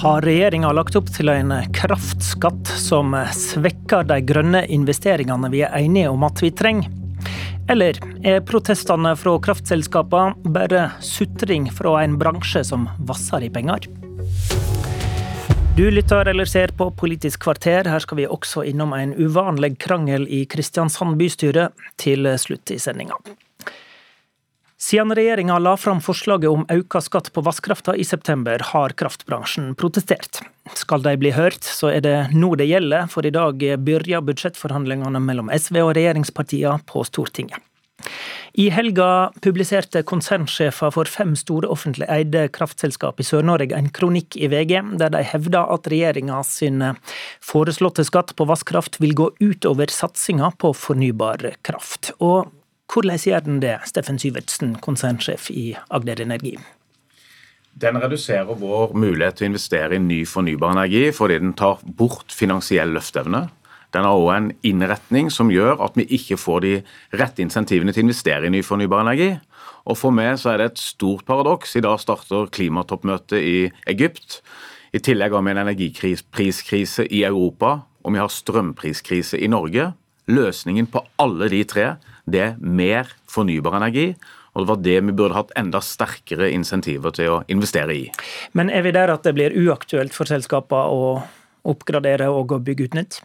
Har regjeringa lagt opp til en kraftskatt som svekker de grønne investeringene vi er enige om at vi trenger? Eller er protestene fra kraftselskapene bare sutring fra en bransje som vasser i penger? Du lytter eller ser på Politisk kvarter. Her skal vi også innom en uvanlig krangel i Kristiansand bystyre til slutt i sendinga. Siden regjeringa la fram forslaget om økt skatt på vannkrafta i september, har kraftbransjen protestert. Skal de bli hørt, så er det nå det gjelder, for i dag begynner budsjettforhandlingene mellom SV og regjeringspartiene på Stortinget. I helga publiserte konsernsjefer for fem store offentlig eide kraftselskap i Sør-Norge en kronikk i VG, der de hevder at regjeringa sin foreslåtte skatt på vannkraft vil gå utover satsinga på fornybar kraft. Og hvordan gjør den det, Steffen Syvertsen, konsernsjef i Agder Energi? Den reduserer vår mulighet til å investere i ny fornybar energi fordi den tar bort finansiell løfteevne. Den har òg en innretning som gjør at vi ikke får de rette insentivene til å investere i ny fornybar energi. Og For meg så er det et stort paradoks. I dag starter klimatoppmøtet i Egypt. I tillegg har vi en energipriskrise i Europa, og vi har strømpriskrise i Norge. Løsningen på alle de tre det er mer fornybar energi. Og det var det vi burde hatt enda sterkere insentiver til å investere i. Men er vi der at det blir uaktuelt for selskapene å oppgradere og bygge ut nytt?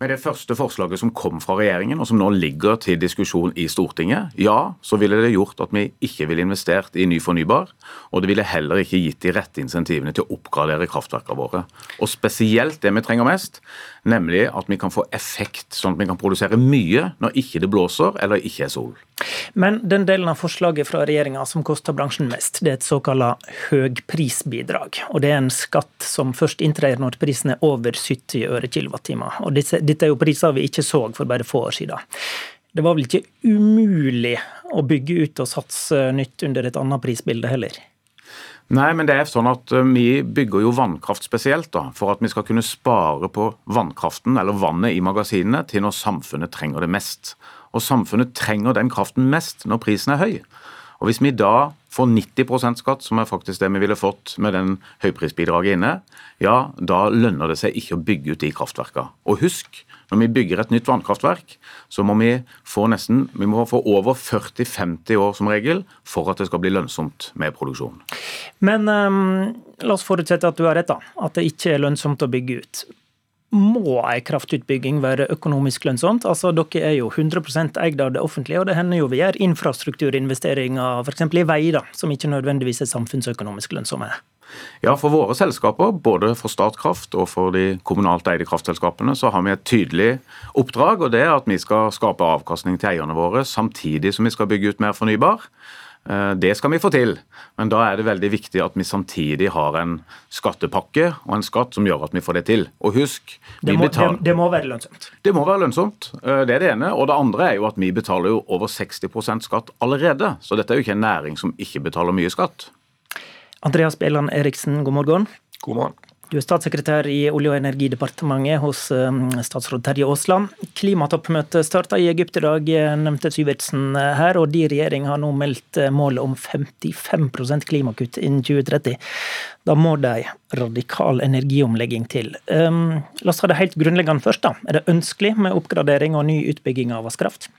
Med det første forslaget som kom fra regjeringen, og som nå ligger til diskusjon i Stortinget, ja, så ville det gjort at vi ikke ville investert i ny fornybar. Og det ville heller ikke gitt de rette insentivene til å oppgradere kraftverkene våre. Og spesielt det vi trenger mest, nemlig at vi kan få effekt, sånn at vi kan produsere mye når ikke det blåser eller ikke er sol. Men den delen av forslaget fra regjeringa som koster bransjen mest, det er et såkalt høgprisbidrag. Og det er en skatt som først inntrer når prisen er over 70 øre kilowattimer. Og disse, dette er jo priser vi ikke så for bare få år siden. Det var vel ikke umulig å bygge ut og satse nytt under et annet prisbilde heller? Nei, men det er sånn at eh, Vi bygger jo vannkraft spesielt da, for at vi skal kunne spare på vannkraften eller vannet i magasinene til når samfunnet trenger det mest. Og samfunnet trenger den kraften mest når prisen er høy. Og Hvis vi da får 90% skatt, som er faktisk det vi ville fått med den høyprisbidraget inne, ja, da lønner det seg ikke å bygge ut de kraftverka. Og husk, når vi bygger et nytt vannkraftverk, så må vi få nesten, vi må få over 40-50 år som regel for at det skal bli lønnsomt med produksjon. Men um, la oss forutsette at du har rett, da. At det ikke er lønnsomt å bygge ut må ei kraftutbygging være økonomisk lønnsomt? Altså, Dere er jo 100 eid av det offentlige, og det hender jo vi gjør infrastrukturinvesteringer f.eks. i vei, da, som ikke nødvendigvis er samfunnsøkonomisk lønnsomme. Ja, For våre selskaper, både for Statkraft og for de kommunalt eide kraftselskapene, så har vi et tydelig oppdrag. og Det er at vi skal skape avkastning til eierne våre, samtidig som vi skal bygge ut mer fornybar. Eh, det skal vi få til, men da er det veldig viktig at vi samtidig har en skattepakke og en skatt som gjør at vi får det til. Og husk Det må, betaler... det, det må være lønnsomt? Det må være lønnsomt. Eh, det er det ene. Og det andre er jo at vi betaler jo over 60% skatt allerede. Så dette er jo ikke en næring som ikke betaler mye skatt. Andreas Bjelland Eriksen, god morgen. God morgen. Du er statssekretær i Olje- og energidepartementet hos um, statsråd Terje Aasland. Klimatoppmøtet starta i Egypt i dag, nevnte Syvertsen eh, her. Og de regjering har nå meldt eh, målet om 55% klimakutt innen 2030. Da må ei radikal energiomlegging til. Um, la oss ta det helt grunnleggende først. da. Er det ønskelig med oppgradering og ny utbygging av vannkraft?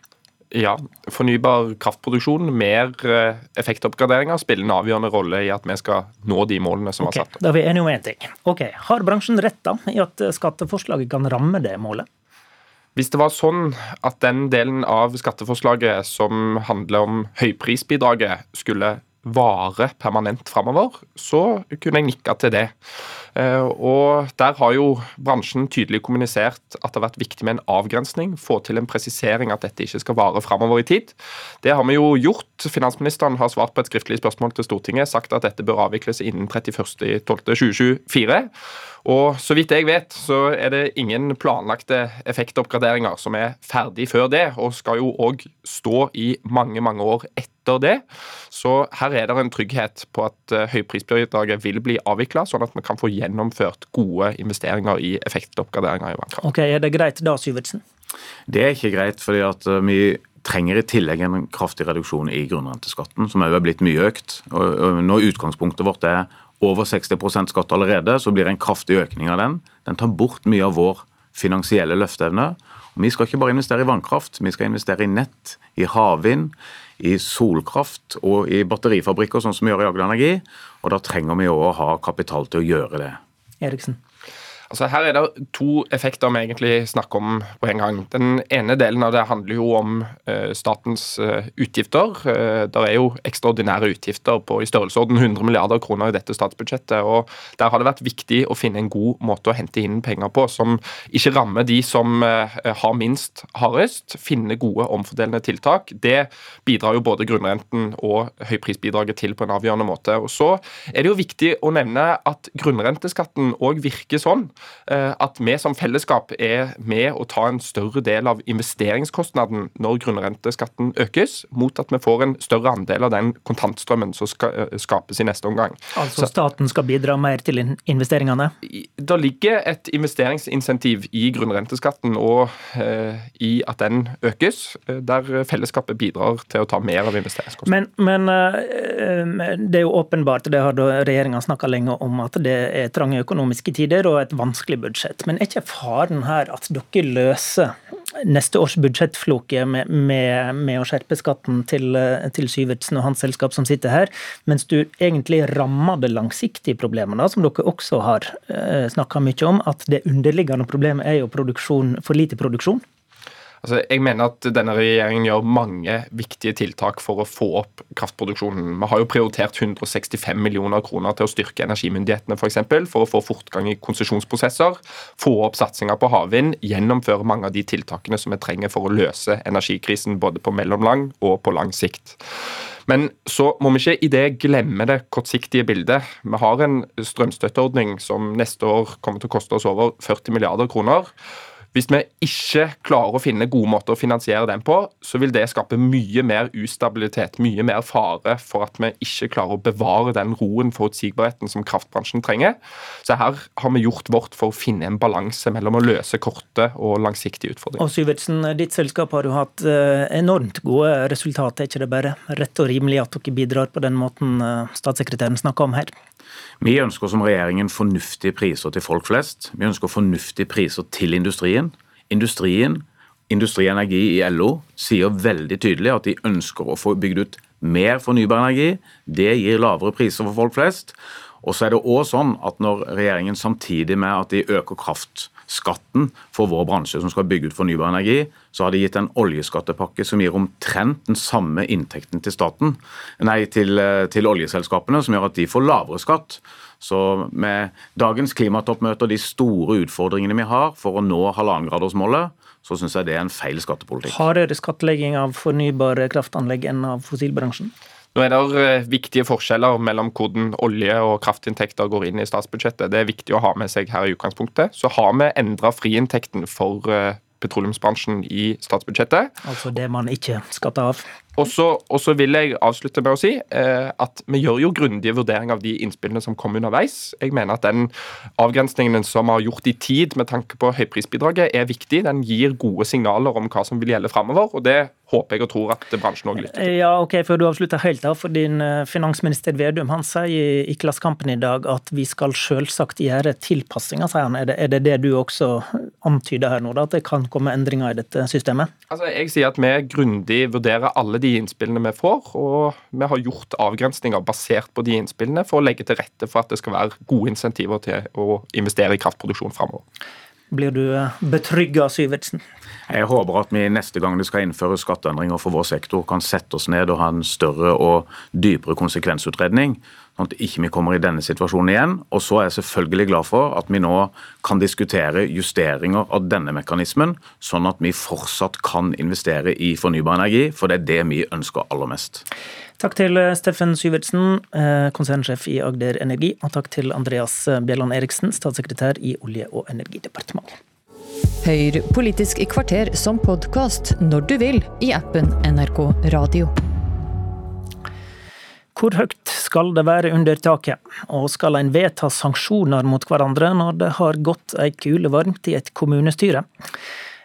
Ja, fornybar kraftproduksjon, mer eh, effektoppgraderinger spiller en avgjørende rolle i at vi skal nå de målene som okay, var satt. Da er vi enige om én ting. Ok, Har bransjen rett da i at skatteforslaget kan ramme det målet? Hvis det var sånn at den delen av skatteforslaget som handler om høyprisbidraget, skulle vare permanent framover, så kunne jeg nikka til det. Eh, og Der har jo bransjen tydelig kommunisert at det har vært viktig med en avgrensning. Få til en presisering at dette ikke skal vare framover i tid. Det har vi jo gjort. Finansministeren har svart på et skriftlig spørsmål til Stortinget, sagt at dette bør avvikles innen 31.12.2024. Og så vidt jeg vet, så er det ingen planlagte effektoppgraderinger som er ferdig før det, og skal jo òg stå i mange, mange år etter det. Så her er det en trygghet på at eh, høyprisbidraget vil bli avvikla, sånn at vi kan få gjennomført gode investeringer i effektoppgraderinger i vannkraft. Ok, Er det greit da, Syvertsen? Det er ikke greit, fordi at eh, vi trenger i tillegg en kraftig reduksjon i grunnrenteskatten, som òg er blitt mye økt. Og når utgangspunktet vårt er over 60% skatt allerede, så blir det en kraftig økning av den. Den tar bort mye av vår finansielle løfteevne. Vi skal ikke bare investere i vannkraft, vi skal investere i nett, i havvind, i solkraft og i batterifabrikker, sånn som vi gjør i Agder Energi. Og da trenger vi òg å ha kapital til å gjøre det. Eriksen. Altså Her er det to effekter vi egentlig snakker om på en gang. Den ene delen av det handler jo om uh, statens uh, utgifter. Uh, det er jo ekstraordinære utgifter på i størrelsesorden 100 milliarder kroner i dette statsbudsjettet. og Der har det vært viktig å finne en god måte å hente inn penger på, som ikke rammer de som har minst hardest. Finne gode omfordelende tiltak. Det bidrar jo både grunnrenten og høyprisbidraget til på en avgjørende måte. Og Så er det jo viktig å nevne at grunnrenteskatten òg virker sånn Eh, at vi som fellesskap er med å ta en større del av investeringskostnaden når grunnrenteskatten økes, mot at vi får en større andel av den kontantstrømmen som skal eh, skapes i neste omgang. Altså staten skal bidra mer til investeringene? Det ligger et investeringsinsentiv i grunnrenteskatten og eh, i at den økes, der fellesskapet bidrar til å ta mer av investeringskostnaden. Men, men det er jo åpenbart, det har regjeringa snakka lenge om, at det er trange økonomiske tider og et vanskelig vanskelig budsjett. Men er ikke faren her at dere løser neste års budsjettfloke med, med, med, å skjerpe skatten til, til Syvertsen og hans selskap som sitter her, mens du egentlig rammer det langsiktige problemet, da, som dere også har eh, snakka mye om, at det underliggende problemet er jo for lite produksjon? Altså, jeg mener at denne regjeringen gjør mange viktige tiltak for å få opp kraftproduksjonen. Vi har jo prioritert 165 millioner kroner til å styrke energimyndighetene f.eks. For, eksempel, for å få fortgang i konsesjonsprosesser, få opp satsinga på havvind, gjennomføre mange av de tiltakene som vi trenger for å løse energikrisen både på mellomlang og på lang sikt. Men så må vi ikke i det glemme det kortsiktige bildet. Vi har en strømstøtteordning som neste år kommer til å koste oss over 40 milliarder kroner. Hvis vi ikke klarer å finne gode måter å finansiere den på, så vil det skape mye mer ustabilitet, mye mer fare for at vi ikke klarer å bevare den roen, forutsigbarheten, som kraftbransjen trenger. Så her har vi gjort vårt for å finne en balanse mellom å løse korte og langsiktige utfordringer. Og Syvertsen, ditt selskap har jo hatt eh, enormt gode resultater. Er ikke det bare rett og rimelig at dere bidrar på den måten eh, statssekretæren snakker om her? Vi ønsker som regjeringen fornuftige priser til folk flest. Vi ønsker fornuftige priser til industrien. Industrien, Industri Energi i LO, sier veldig tydelig at de ønsker å få bygd ut mer fornybar energi. Det gir lavere priser for folk flest. Og så er det også sånn at når regjeringen samtidig med at de øker kraft skatten for vår bransje som skal bygge ut fornybar energi, så har de gitt en oljeskattepakke som gir omtrent den samme inntekten til staten, nei, til, eh, til oljeselskapene, som gjør at de får lavere skatt. Så med dagens klimatoppmøte og de store utfordringene vi har for å nå halvannengradersmålet, så syns jeg det er en feil skattepolitikk. Hardere skattlegging av fornybare kraftanlegg enn av fossilbransjen? Nå er det eh, viktige forskjeller mellom hvordan olje- og kraftinntekter går inn i statsbudsjettet. Det er viktig å ha med seg her i utgangspunktet. Så har vi endra friinntekten for eh, petroleumsbransjen i statsbudsjettet. Altså det man ikke skatter av? Og så vil jeg avslutte med å si eh, at vi gjør jo grundige vurderinger av de innspillene som kom underveis. Jeg mener at den avgrensningen som har gjort i tid med tanke på høyprisbidraget, er viktig. Den gir gode signaler om hva som vil gjelde framover, og det håper jeg og tror at bransjen òg lytter til. Ja, ok, Før du avslutter helt, da, for din eh, finansminister Vedum han sier i Klassekampen i dag at vi skal selvsagt gjøre tilpassinger, sier han. Er det, er det det du også antyder her nå, da, at det kan komme endringer i dette systemet? Altså, Jeg sier at vi grundig vurderer alle de innspillene vi får, og vi har gjort avgrensninger basert på de innspillene for å legge til rette for at det skal være gode insentiver til å investere i kraftproduksjon framover. Blir du eh, betrygga, Syvertsen? Jeg håper at vi neste gang det skal innføres skatteendringer for vår sektor, kan sette oss ned og ha en større og dypere konsekvensutredning sånn at ikke vi ikke kommer i denne situasjonen igjen. Og så er jeg selvfølgelig glad for at vi nå kan diskutere justeringer av denne mekanismen, sånn at vi fortsatt kan investere i fornybar energi, for det er det vi ønsker aller mest. Takk til Steffen Syvertsen, eh, konsernsjef i Agder Energi, og takk til Andreas Bjelland Eriksen, statssekretær i Olje- og energidepartementet. Hør Politisk kvarter som podkast når du vil i appen NRK Radio. Hvor høyt skal det være under taket, og skal en vedta sanksjoner mot hverandre når det har gått ei kule varmt i et kommunestyre?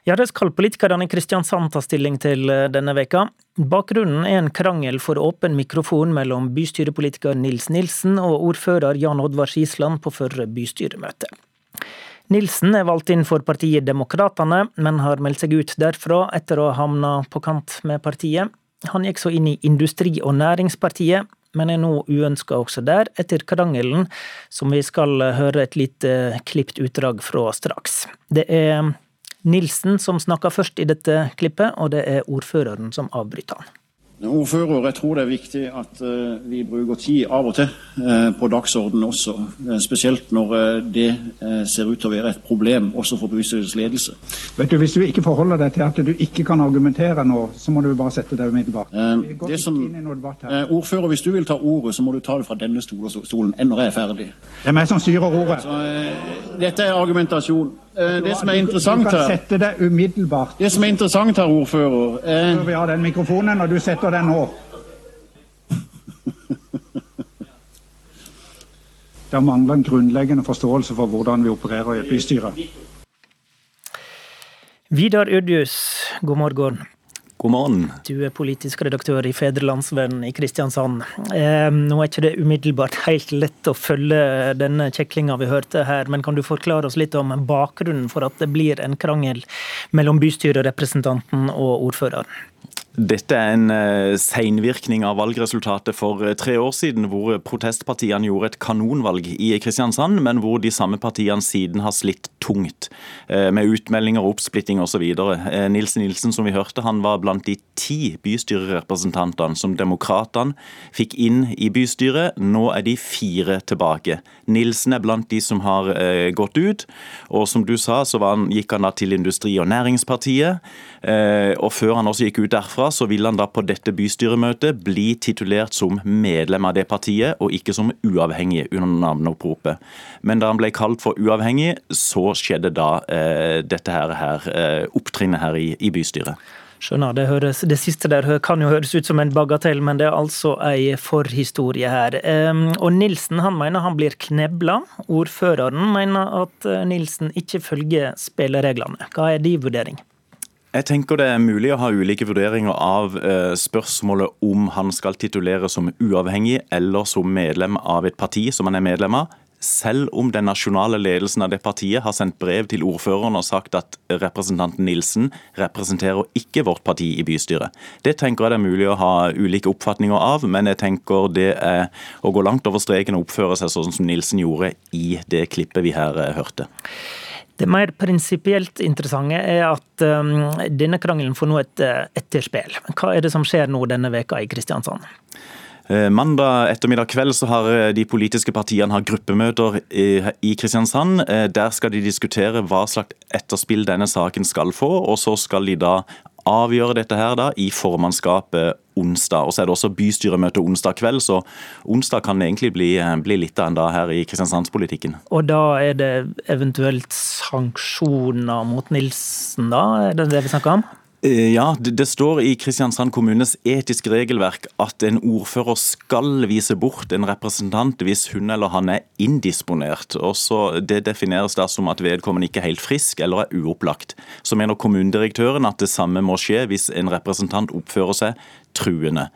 Ja, det skal politikerne i Kristiansand ta stilling til eh, denne veka. Bakgrunnen er en krangel for åpen mikrofon mellom bystyrepolitiker Nils Nilsen og ordfører Jan Oddvar Skisland på førre bystyremøte. Nilsen er valgt inn for partiet Demokratene, men har meldt seg ut derfra etter å ha havna på kant med partiet. Han gikk så inn i Industri- og Næringspartiet, men er nå uønska også der, etter krangelen, som vi skal høre et lite klipt utdrag fra straks. Det er Nilsen som snakker først i dette klippet, og det er ordføreren som avbryter han. Ordfører, jeg tror det er viktig at uh, vi bruker tid av og til uh, på dagsordenen også. Uh, spesielt når det ser ut til å være et problem også for bevisstgjørelsens ledelse. Vet du, Hvis du ikke forholder deg til at du ikke kan argumentere nå, så må du bare sette deg umiddelbart. det som, ordfører, hvis du vil ta ordet, så må du ta det fra denne stolen når jeg er ferdig. Det er meg som styrer ordet. Så, dette er argumentasjon. Det som er interessant her sette deg umiddelbart. Det som er interessant her, ordfører eh... Vi har den mikrofonen, og du setter den nå. Det mangler en grunnleggende forståelse for hvordan vi opererer i et bystyre. Vidar Ørdius, god morgen. Morgen. Du er politisk redaktør i Fedrelandsvennen i Kristiansand. Eh, nå er ikke det umiddelbart helt lett å følge denne kjeklinga vi hørte her, men kan du forklare oss litt om bakgrunnen for at det blir en krangel mellom bystyrerepresentanten og ordføreren? Dette er en uh, seinvirkning av valgresultatet for uh, tre år siden, hvor protestpartiene gjorde et kanonvalg i Kristiansand, men hvor de samme partiene siden har slitt tungt uh, med utmeldinger, oppsplitting osv. Uh, Nilsen Nilsen, som vi hørte, han var blant de ti bystyrerepresentantene som demokratene fikk inn i bystyret. Nå er de fire tilbake. Nilsen er blant de som har gått ut, og som du sa, så han, gikk han da til Industri- og Næringspartiet, og før han også gikk ut derfra så ville han da på dette bystyremøtet bli titulert som medlem av det partiet, og ikke som uavhengig under navneoppropet. Men da han ble kalt for uavhengig, så skjedde da eh, dette her, her eh, opptrinnet her i, i bystyret. Skjønner. Det, høres, det, siste der kan jo høres ut som en bagatell, men det er altså ei forhistorie her. Og Nilsen han mener han blir knebla. Ordføreren mener at eh, Nilsen ikke følger spillereglene. Hva er din vurdering? Jeg tenker det er mulig å ha ulike vurderinger av eh, spørsmålet om han skal titulere som uavhengig eller som medlem av et parti som han er medlem av. Selv om den nasjonale ledelsen av det partiet har sendt brev til ordføreren og sagt at representanten Nilsen representerer ikke vårt parti i bystyret. Det tenker jeg det er mulig å ha ulike oppfatninger av, men jeg tenker det er å gå langt over streken og oppføre seg sånn som Nilsen gjorde i det klippet vi her eh, hørte. Det mer prinsipielt interessante er at um, denne krangelen får nå et uh, etterspill. Hva er det som skjer nå denne veka i Kristiansand? Eh, mandag ettermiddag kveld så har eh, de politiske partiene har gruppemøter i Kristiansand. Der skal de diskutere hva slags etterspill denne saken skal få, og så skal de da avgjøre dette her da i formannskapet onsdag. Og så er det også bystyremøte onsdag kveld, så onsdag kan egentlig bli, bli litt av en dag her i Kristiansandspolitikken. Og da er det eventuelt sanksjoner mot Nilsen, da? Er det det vi snakker om? Eh, ja, det står i Kristiansand kommunes etiske regelverk at en ordfører skal vise bort en representant hvis hun eller han er indisponert. Også det defineres da som at vedkommende ikke er helt frisk eller er uopplagt. Så mener kommunedirektøren at det samme må skje hvis en representant oppfører seg truende.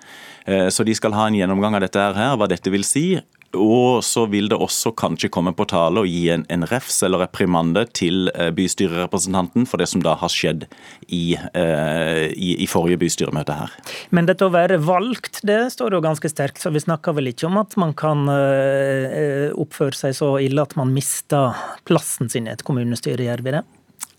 Eh, så de skal ha en gjennomgang av dette her, hva dette vil si. Og så vil det også kanskje komme på tale å gi en, en refs eller reprimande til eh, bystyrerepresentanten for det som da har skjedd i, eh, i, i, forrige bystyremøte her. Men dette å være valgt, det står jo ganske sterkt, så vi snakker vel ikke om at man kan eh, oppføre seg så ille at man mister plassen sin i et kommunestyre, gjør vi det?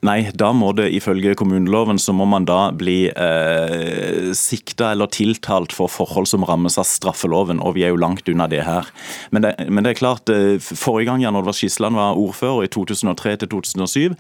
Nei, da må det ifølge kommuneloven så må man da bli eh, sikta eller tiltalt for forhold som rammes av straffeloven, og vi er jo langt unna det her. Men det, men det er klart, eh, forrige gang Jan Oddvar Skisland var ordfører, i 2003 til 2007,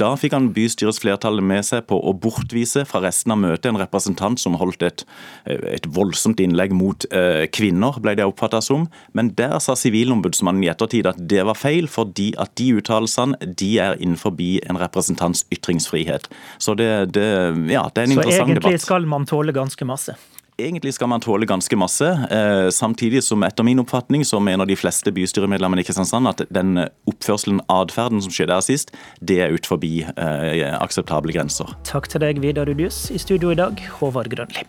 da fikk han bystyrets flertall med seg på å bortvise fra resten av møtet en representant som holdt et, et voldsomt innlegg mot eh, kvinner, ble det oppfatta som. Men der sa Sivilombudsmannen i ettertid at det var feil, fordi at de uttalelsene de er innenfor en representant hans ytringsfrihet. Så det, det, ja, det er en Så interessant debatt. Så egentlig skal man tåle ganske masse? Egentlig skal man tåle ganske masse. Eh, samtidig som etter min oppfatning så mener de fleste bystyremedlemmene i Kristiansand at den oppførselen, atferden som skjedde her sist, det er ut forbi eh, akseptable grenser. Takk til deg, Vidar Udius. I studio i dag, Håvard Grønli.